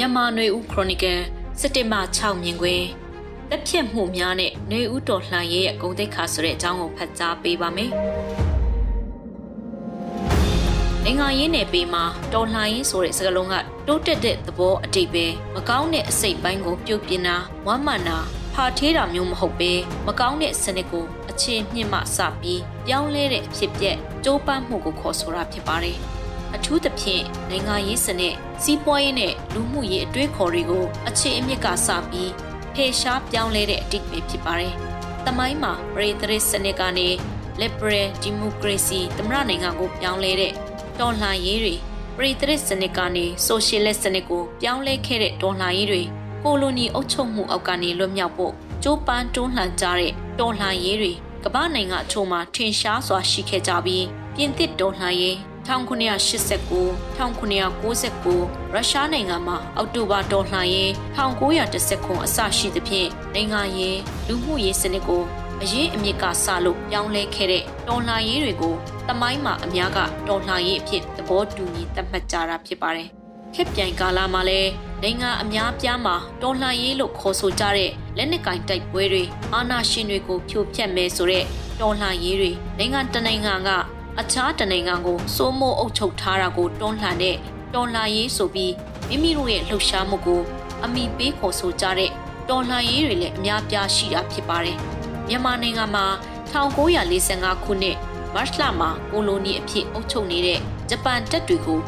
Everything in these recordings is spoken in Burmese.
မြန်မာຫນွေဦးခရိုနီကယ်စက်တင်ဘာ6မြင်ကွင်းတက်ဖြတ်မှုများနဲ့ຫນွေဦးတော်လှန်ရေးရဲ့ဂုံတိတ်ခါဆိုတဲ့အကြောင်းကိုဖတ်ကြားပေးပါမယ်။အင်္ဂါရင်းနယ်ပေမှာတော်လှန်ရေးဆိုတဲ့စကားလုံးကတိုးတက်တဲ့သဘောအတိတ်ပဲမကောင်းတဲ့အစိတ်ပိုင်းကိုပြုတ်ပြင်းတာဝမ်းမှန်တာဖာထေးတာမျိုးမဟုတ်ပဲမကောင်းတဲ့စနစ်ကိုအခြေမြင့်မှစပြီးပြောင်းလဲတဲ့အဖြစ်ပြက်ကြိုးပမ်းမှုကိုခေါ်ဆိုတာဖြစ်ပါတယ်။ အထူးသဖြင့်နိုင်ငံရေးစနစ်စီးပွားရေးနဲ့လူမှုရေးအတွေးခေါ်တွေကိုအခြေအမြစ်ကစပြီးဖေရှားပြောင်းလဲတဲ့အတိတ်ပဲဖြစ်ပါတယ်။တမိုင်းမှာပရိသရစ်စနစ်ကနေ liberal democracy သမရနိုင်ငံကိုပြောင်းလဲတဲ့တော်လှန်ရေးတွေပရိသရစ်စနစ်ကနေ socialist စနစ်ကိုပြောင်းလဲခဲ့တဲ့တော်လှန်ရေးတွေကိုလိုနီအုပ်ချုပ်မှုအောက်ကနေလွတ်မြောက်ဖို့ကြိုးပမ်းတွန်းလှန်ကြတဲ့တော်လှန်ရေးတွေကမ္ဘာနိုင်ငံအချို့မှာထင်ရှားစွာရှိခဲ့ကြပြီးပြင်သစ်တော်လှန်ရေး 1989 1999ရုရှားနိုင်ငံမှာအောက်တိုဘာတော်လှန်ရေး1910ခုအစရှိသဖြင့်နိုင်ငံရေးလူမှုရေးစနစ်ကိုအရင်အမြစ်ကစလို့ပြောင်းလဲခဲ့တဲ့တော်လှန်ရေးတွေကိုတမိုင်းမှာအများကတော်လှန်ရေးအဖြစ်သဘောတူညီသတ်မှတ်ကြတာဖြစ်ပါတယ်။ခက်ပြိုင်ကာလမှာလည်းနိုင်ငံအများပြားမှာတော်လှန်ရေးလို့ခေါ်ဆိုကြတဲ့လက်နက်ကင်တိုက်ပွဲတွေအာဏာရှင်တွေကိုဖြိုဖျက်မယ်ဆိုတဲ့တော်လှန်ရေးတွေနိုင်ငံတနိုင်ငံက အခြားတနိုင်ငံကိုစိုးမိုးအုပ်ချုပ်ထားတာကိုတွန်းလှန်တဲ့တော်လှန်ရေးဆိုပြီးမိမိတို့ရဲ့လှုပ်ရှားမှုကိုအမိပေးခေါ်ဆိုကြတဲ့တော်လှန်ရေးတွေလည်းအများပြားရှိတာဖြစ်ပါတယ်။မြန်မာနိုင်ငံမှာ1945ခုနှစ်မတ်လမှာကိုလိုနီအဖြစ်အုပ်ချုပ်နေတဲ့ဂျပန်တပ်တွေကို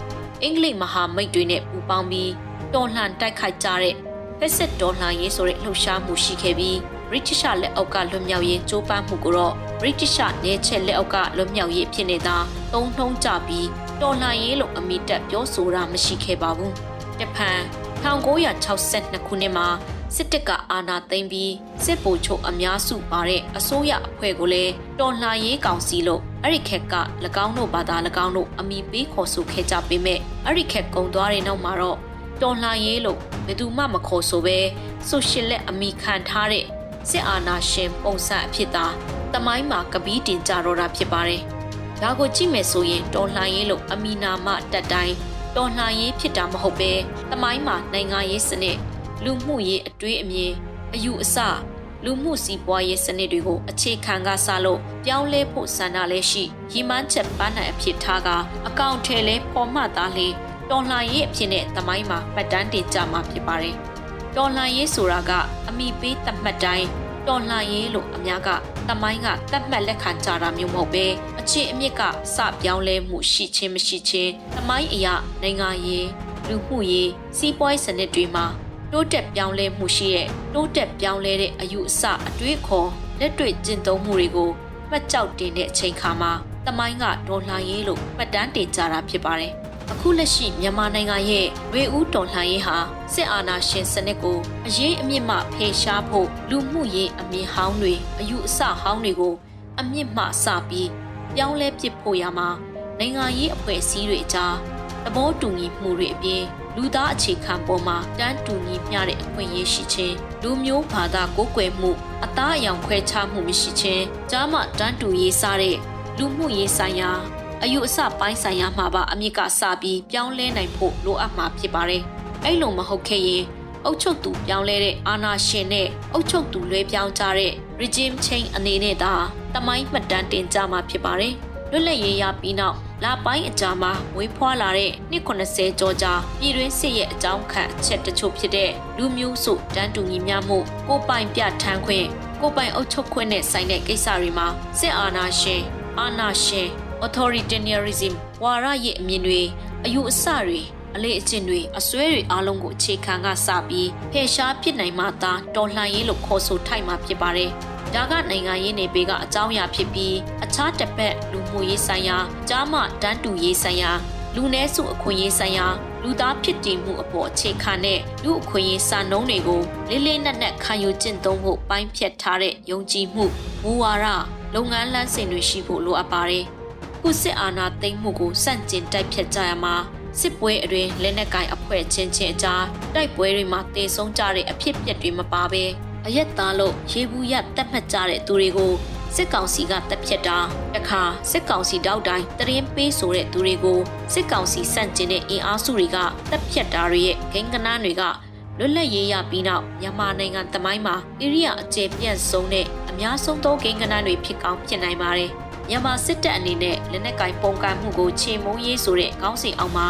အင်္ဂလိပ်မဟာမိတ်တွေနဲ့ပူးပေါင်းပြီးတော်လှန်တိုက်ခိုက်ကြတဲ့ဖက်စစ်တော်လှန်ရေးဆိုတဲ့လှုပ်ရှားမှုရှိခဲ့ပြီး ဗြိတိရှလက်အောက်ကလွတ်မြောက်ရေးကြိုးပမ်းမှုကိုတော့ဗြိတိရှနေချက်လက်အောက်ကလွတ်မြောက်ရေးဖြစ်နေတာသုံးထုံးကြပြီးတော်လှန်ရေးလို့အမိတက်ပြောဆိုတာမရှိခဲ့ပါဘူး။တဖန်1962ခုနှစ်မှာစစ်တပ်ကအာဏာသိမ်းပြီးစစ်ဗိုလ်ချုပ်အများစုပါတဲ့အစိုးရအဖွဲ့ကိုလည်းတော်လှန်ရေးကောင်စီလို့အဲ့ဒီခက်က၎င်းတို့ဘာသာ၎င်းတို့အမိပေးခေါ်ဆိုခဲ့ကြပေမဲ့အဲ့ဒီခက်ကုံသွားတဲ့နောက်မှာတော့တော်လှန်ရေးလို့ဘယ်သူမှမခေါ်ဆိုပဲဆိုရှယ်လက်အမိခံထားတဲ့ စစ်အာဏာရှင်ပုံစံအဖြစ်သာတမိုင်းမှာကပီးတင်ကြတော့တာဖြစ်ပါတယ်။ဒါကိုကြည့်မယ်ဆိုရင်တော်လှန်ရေးလို့အမီနာမတက်တိုင်းတော်လှန်ရေးဖြစ်တာမဟုတ်ပဲတမိုင်းမှာနိုင်ငံရေးစနစ်လူမှုရေးအတွေးအမြင်အယူအဆလူမှုစီးပွားရေးစနစ်တွေကိုအခြေခံကစလို့ပြောင်းလဲဖို့ဆန္ဒလည်းရှိရီမန်းချက်ပန်းနိုင်အဖြစ်ထားကအကောင့်ထဲလဲပေါ်မှသားလေတော်လှန်ရေးအဖြစ်နဲ့တမိုင်းမှာမှတ်တမ်းတင်ကြမှာဖြစ်ပါတယ်။ တော်လှန်ရေးဆိုတာကအမိပေးသတ်မှတ်တိုင်းတော်လှန်ရေးလို့အများကတမိုင်းကသတ်မှတ်လက်ခံကြတာမျိုးမဟုတ်ပဲအခြေအမြစ်ကစပြောင်းလဲမှုရှိချင်းမရှိချင်းတမိုင်းအရာနိုင်ငံရေးလူမှုရေးစီးပွားရေးစနစ်တွေမှာတိုးတက်ပြောင်းလဲမှုရှိတဲ့တိုးတက်ပြောင်းလဲတဲ့အယူအဆအတွေးခေါ်လက်တွေ့ကျင့်သုံးမှုတွေကိုမှတ်ကြောက်တင်တဲ့အချိန်ခါမှာတမိုင်းကဒေါ်လာရေးလို့မှတ်တမ်းတင်ကြတာဖြစ်ပါတယ် အခုလက်ရှိမြန်မာနိုင်ငံရဲ့ဝေဦးတော်လှန်ရေးဟာစစ်အာဏာရှင်စနစ်ကိုအရေးအမြင့်မှဖယ်ရှားဖို့လူမှုရေးအမြင်ဟောင်းတွေအယူအဆဟောင်းတွေကို အမြင့်မှစပြီးပြောင်းလဲပစ်ဖို့ရမှာနိုင်ငံရေးအဖွဲ့အစည်းတွေအကြားသဘောတူညီမှုတွေအပြင်လူသားအခြေခံပေါ်မှာတန်းတူညီမျှတဲ့အခွင့်အရေးရှိခြင်းလူမျိုးဘာသာကိုးကွယ်မှု အသားအယောင်ခွဲခြားမှုမရှိခြင်းကြားမှတန်းတူရေးစားတဲ့လူမှုရေးဆိုင်ရာ အယူအဆပိုင်းဆိုင်ရာမှာပါအမြင့်ကစပြီးပြောင်းလဲနိုင်ဖို့လိုအပ်မှာဖြစ်ပါတယ်။အဲ့လိုမဟုတ်ခဲ့ရင်အုပ်ချုပ်သူပြောင်းလဲတဲ့အာဏာရှင်နဲ့အုပ်ချုပ်သူလွဲပြောင်းကြတဲ့ regime change အနေနဲ့သာတမိုင်းမှတ်တမ်းတင်ကြမှာဖြစ်ပါတယ်။လွတ်လပ်ရေးရပြီးနောက်လပိုင်းအကြာမှာဝေးဖွာလာတဲ့နှစ်80ကျော်ကြာပြည်တွင်းစစ်ရဲ့အကြောင်းခံအချက်တချို့ဖြစ်တဲ့လူမျိုးစုတန်းတူညီမျှမှုကိုပိုင်ပြထမ်းခွင့်ကိုပိုင်အုပ်ချုပ်ခွင့်နဲ့ဆိုင်တဲ့ကိစ္စတွေမှာစစ်အာဏာရှင်အာဏာရှင် authoritarianism ဝါရရဲ့အမြင်တွေအယူအဆတွေအလေးအကျင့်တွေအစွဲတွေအားလုံးကိုအခြေခံကစပြီးဖယ်ရှားပြစ်နိုင်မှသာတော်လှန်ရေးလို့ခေါ်ဆိုထိုက်မှာဖြစ်ပါတယ်။ဒါကနိုင်ငံရေးနေပေကအကြောင်းအရာဖြစ်ပြီးအခြားတစ်ပတ်လူမှုရေးဆိုင်ရာကြားမှတန်းတူရေးဆိုင်ရာလူနည်းစုအခွင့်အရေးဆိုင်ရာလူသားဖြစ်တည်မှုအပေါ်အခြေခံတဲ့လူအခွင့်အရေးစာနှုန်းတွေကိုလေးလေးနက်နက်ခံယူကျင့်သုံးဖို့ပိုင်းဖြတ်ထားတဲ့ယုံကြည်မှုမူဝါဒလုပ်ငန်းလမ်းစဉ်တွေရှိဖို့လိုအပ်ပါတယ်။ ခုစစ်အာဏာသိမ်းမှုကိုစန့်ကျင်တိုက်ဖြတ်ကြရမှာစစ်ပွဲအတွင်းလက်နက်ကင်အဖွဲ့ချင်းချင်းအကြားတိုက်ပွဲတွေမှာတေဆုံးကြတဲ့အဖြစ်အပျက်တွေမပါဘဲအရက်သားလို့ရေဘူးရတတ်မှတ်ကြတဲ့သူတွေကိုစစ်ကောင်စီကတပ်ဖြတ်တာတခါစစ်ကောင်စီတောက်တိုင်းတရင်ပေးဆိုတဲ့သူတွေကိုစစ်ကောင်စီစန့်ကျင်တဲ့အင်အားစုတွေကတပ်ဖြတ်တာတွေရဲ့ဂိမ်းကနန်းတွေကလွတ်လပ်ရေးရပြီးနောက်မြန်မာနိုင်ငံတမိုင်းမှာဣရိယာအကျယ်ပြန့်ဆုံးတဲ့အများဆုံးသောဂိမ်းကနန်းတွေဖြစ်ကောင်းဖြစ်နိုင်ပါတယ် မြန်မာစစ်တပ်အနေနဲ့လက်နက်ကင်ပုံကန်မှုကိုချေမုံရေးဆိုတဲ့ခေါင်းစဉ်အောက်မှာ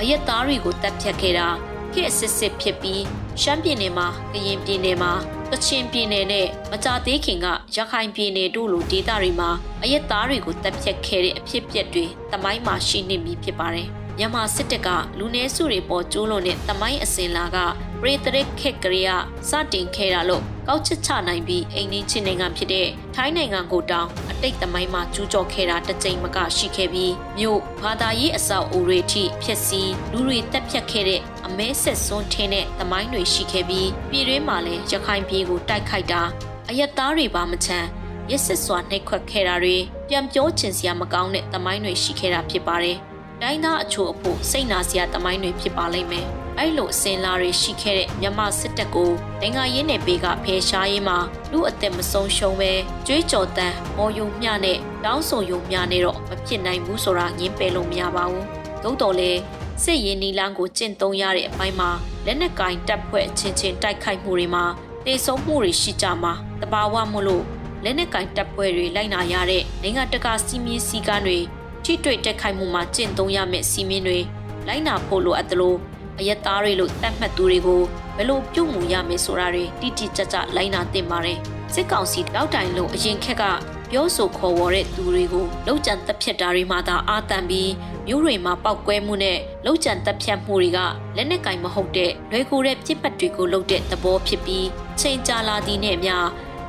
အရက်သားတွေကိုတပ်ဖြတ်ခဲ့တာခေတ်အစစ်စစ်ဖြစ်ပြီးရှမ်းပြည်နယ်မှာကရင်ပြည်နယ်မှာကချင်ပြည်နယ်နဲ့မကြသေးခင်ကရခိုင်ပြည်နယ်တို့လိုဒေသတွေမှာအရက်သားတွေကိုတပ်ဖြတ်ခဲ့တဲ့အဖြစ်အပျက်တွေတမိုင်းမှာရှိနေပြီဖြစ်ပါတယ်။မြန်မာစစ်တပ်ကလူနည်းစုတွေပေါ်ကျိုးလွန်တဲ့တမိုင်းအစဉ်လာကပရိသရစ်ခက်ကလေးကစတင်ခဲ့တာလို့ကောက်ချစ်ချနိုင်ပြီးအိမ်နီးချင်းနိုင်ငံဖြစ်တဲ့ထိုင်းနိုင်ငံကိုတောင်အ တိတ်သမိုင်းမှာကျူးကျော်ခဲ့တာတစ်ကြိမ်မကရှိခဲ့ပြီးမြို့ဘာသာရေးအဆောက်အဦတွေထိဖျက်ဆီးလူတွေတက်ဖြတ်ခဲ့တဲ့အမဲဆက်စွန်းထင်းတဲ့သမိုင်းတွေရှိခဲ့ပြီးပြည်တွင်းမှာလည်းရခိုင်ပြည်ကိုတိုက်ခိုက်တာအယက်သားတွေပါမချမ်းရစ်စစ်စွာနှိပ်ခွက်ခဲ့တာတွေပြန်ပြောချင်စရာမကောင်းတဲ့သမိုင်းတွေရှိခဲ့တာဖြစ်ပါတယ်။တိုင်းသားအချို့အဖို့စိတ်နာစရာသမိုင်းတွေဖြစ်ပါလိမ့်မယ်။ အဲ့လိုအစင်လာတွေရှိခဲ့တဲ့မြန်မာစစ်တပ်ကိုနိုင်ငံရေးနယ်ပေကဖယ်ရှားရေးမှာလူအသက်မဆုံးရှုံးပဲကြွေးကြော်တန်းမော်ယုံမျှနဲ့တောင်းဆိုယုံမျှနဲ့တော့မဖြစ်နိုင်ဘူးဆိုတာငင်းပယ်လို့မရပါဘူး။သို့တော်လည်းစစ်ရေးနီလန်းကိုကျင့်သုံးရတဲ့အပိုင်းမှာလက်နက်ကင်တပ်ဖွဲ့ချင်းချင်းတိုက်ခိုက်မှုတွေမှာတေဆုံးမှုတွေရှိကြမှာတဘာဝမို့လို့လက်နက်ကင်တပ်ဖွဲ့တွေလိုက်နာရတဲ့နိုင်ငံတကာစီမင်းစည်းကမ်းတွေထိတွေ့တက်ခိုက်မှုမှာကျင့်သုံးရမယ့်စီမင်းတွေလိုက်နာဖို့လိုအပ်တယ်လို့ အယက်သားတွေလို့တတ်မှတ်သူတွေကိုဘယ်လိုပြုတ်မှုရမယ်ဆိုတာတွေတိတိကျကျလိုက်နာသင့်ပါတယ်စစ်ကောင်စီတောက်တိုင်လို့အရင်ခက်ကပြောဆိုခေါ်ဝေါ်တဲ့သူတွေကိုလောက်ကျန်တပ်ဖြတ်တာတွေမှသာအာတန်ပြီးမြို့တွေမှာပောက်ကွဲမှုနဲ့လောက်ကျန်တပ်ဖြတ်မှုတွေကလက်နက်ကင်မဟုတ်တဲ့လွယ်ကူတဲ့ပြစ်ပတ်တွေကိုလုပ်တဲ့သဘောဖြစ်ပြီးချိန်ကြာလာသည့်နဲ့မျှ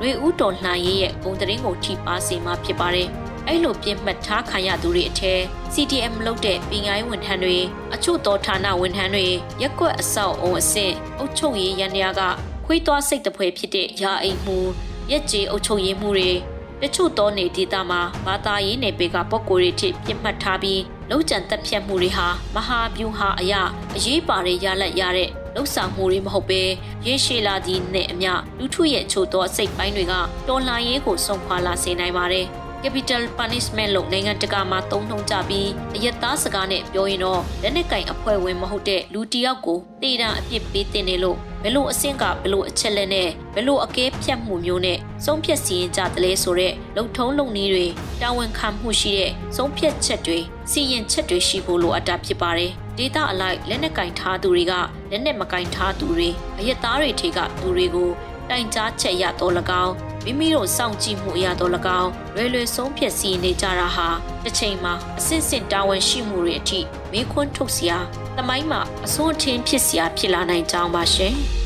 ရွေဦးတော်လှန်ရေးရဲ့ဂုံတရင်ကိုထိပါစေမှာဖြစ်ပါတယ်။ အဲ့လိုပြစ်မှတ်ထားခံရသူတွေအထက် CTM လုပ်တဲ့ပညာရေးဝန်ထမ်းတွေအချို့သောဌာနဝန်ထမ်းတွေရက်ကွက်အဆောက်အုံအဆင့်အုပ်ချုပ်ရေးရန်ရာကခွေးသွားစိတ်တပွဲဖြစ်တဲ့ရာအိမ်မှုရက်ကြီးအုပ်ချုပ်ရေးမှုတွေတချို့သောနေဒေသမှာဘာသာရေးနယ်ပယ်ကပုံကိုယ်တွေထိပြစ်မှတ်ထားပြီးလုံခြံတက်ဖြတ်မှုတွေဟာမဟာဗျူဟာအရာအရေးပါတဲ့ရလက်ရတဲ့လှုပ်ဆောင်မှုတွေမဟုတ်ပဲရေရှည်လာသည့်နဲ့အမျှလူထုရဲ့ချို့သောစိတ်ပိုင်းတွေကတော်လှန်ရေးကိုဆုံးခွာလာစေနိုင်ပါတယ်။ capital punishment လို့နိုင်ငံတကာမှာသုံးနှုန်းကြပြီးအယက်သားစကားနဲ့ပြောရင်တော့လက်နက်ကင်အဖွဲ့ဝင်မဟုတ်တဲ့လူတစ်ယောက်ကိုတေတာအပြစ်ပေးတင်တယ်လို့ဘယ်လိုအဆင့်ကဘယ်လိုအချက်လက်နဲ့ဘယ်လိုအကဲဖြတ်မှုမျိုးနဲ့ဆုံးဖြတ်စီရင်ကြတယ်လဲဆိုတော့လုံထုံးလုံနည်းတွေတာဝန်ခံမှုရှိတဲ့ဆုံးဖြတ်ချက်တွေစီရင်ချက်တွေရှိဖို့လိုအပ်တာဖြစ်ပါတယ်ဒေတာအလိုက်လက်နက်ကင်ထားသူတွေကလက်နက်မကင်ထားသူတွေအယက်သားတွေထေကသူတွေကိုတိုင်ကြားချက်ရတော့၎င်း မိမိတို့စောင့်ကြည့်မှုအရာတော့၎င်းလွယ်လွယ်ဆုံးဖြတ်စီနေကြတာဟာတစ်ချိန်မှာအစစ်စစ်တာဝန်ရှိမှုတွေအထိမေးခွန်းထုတ်စရာသမိုင်းမှာအစွန်းထင်းဖြစ်စရာဖြစ်လာနိုင်ကြောင်းပါရှင်။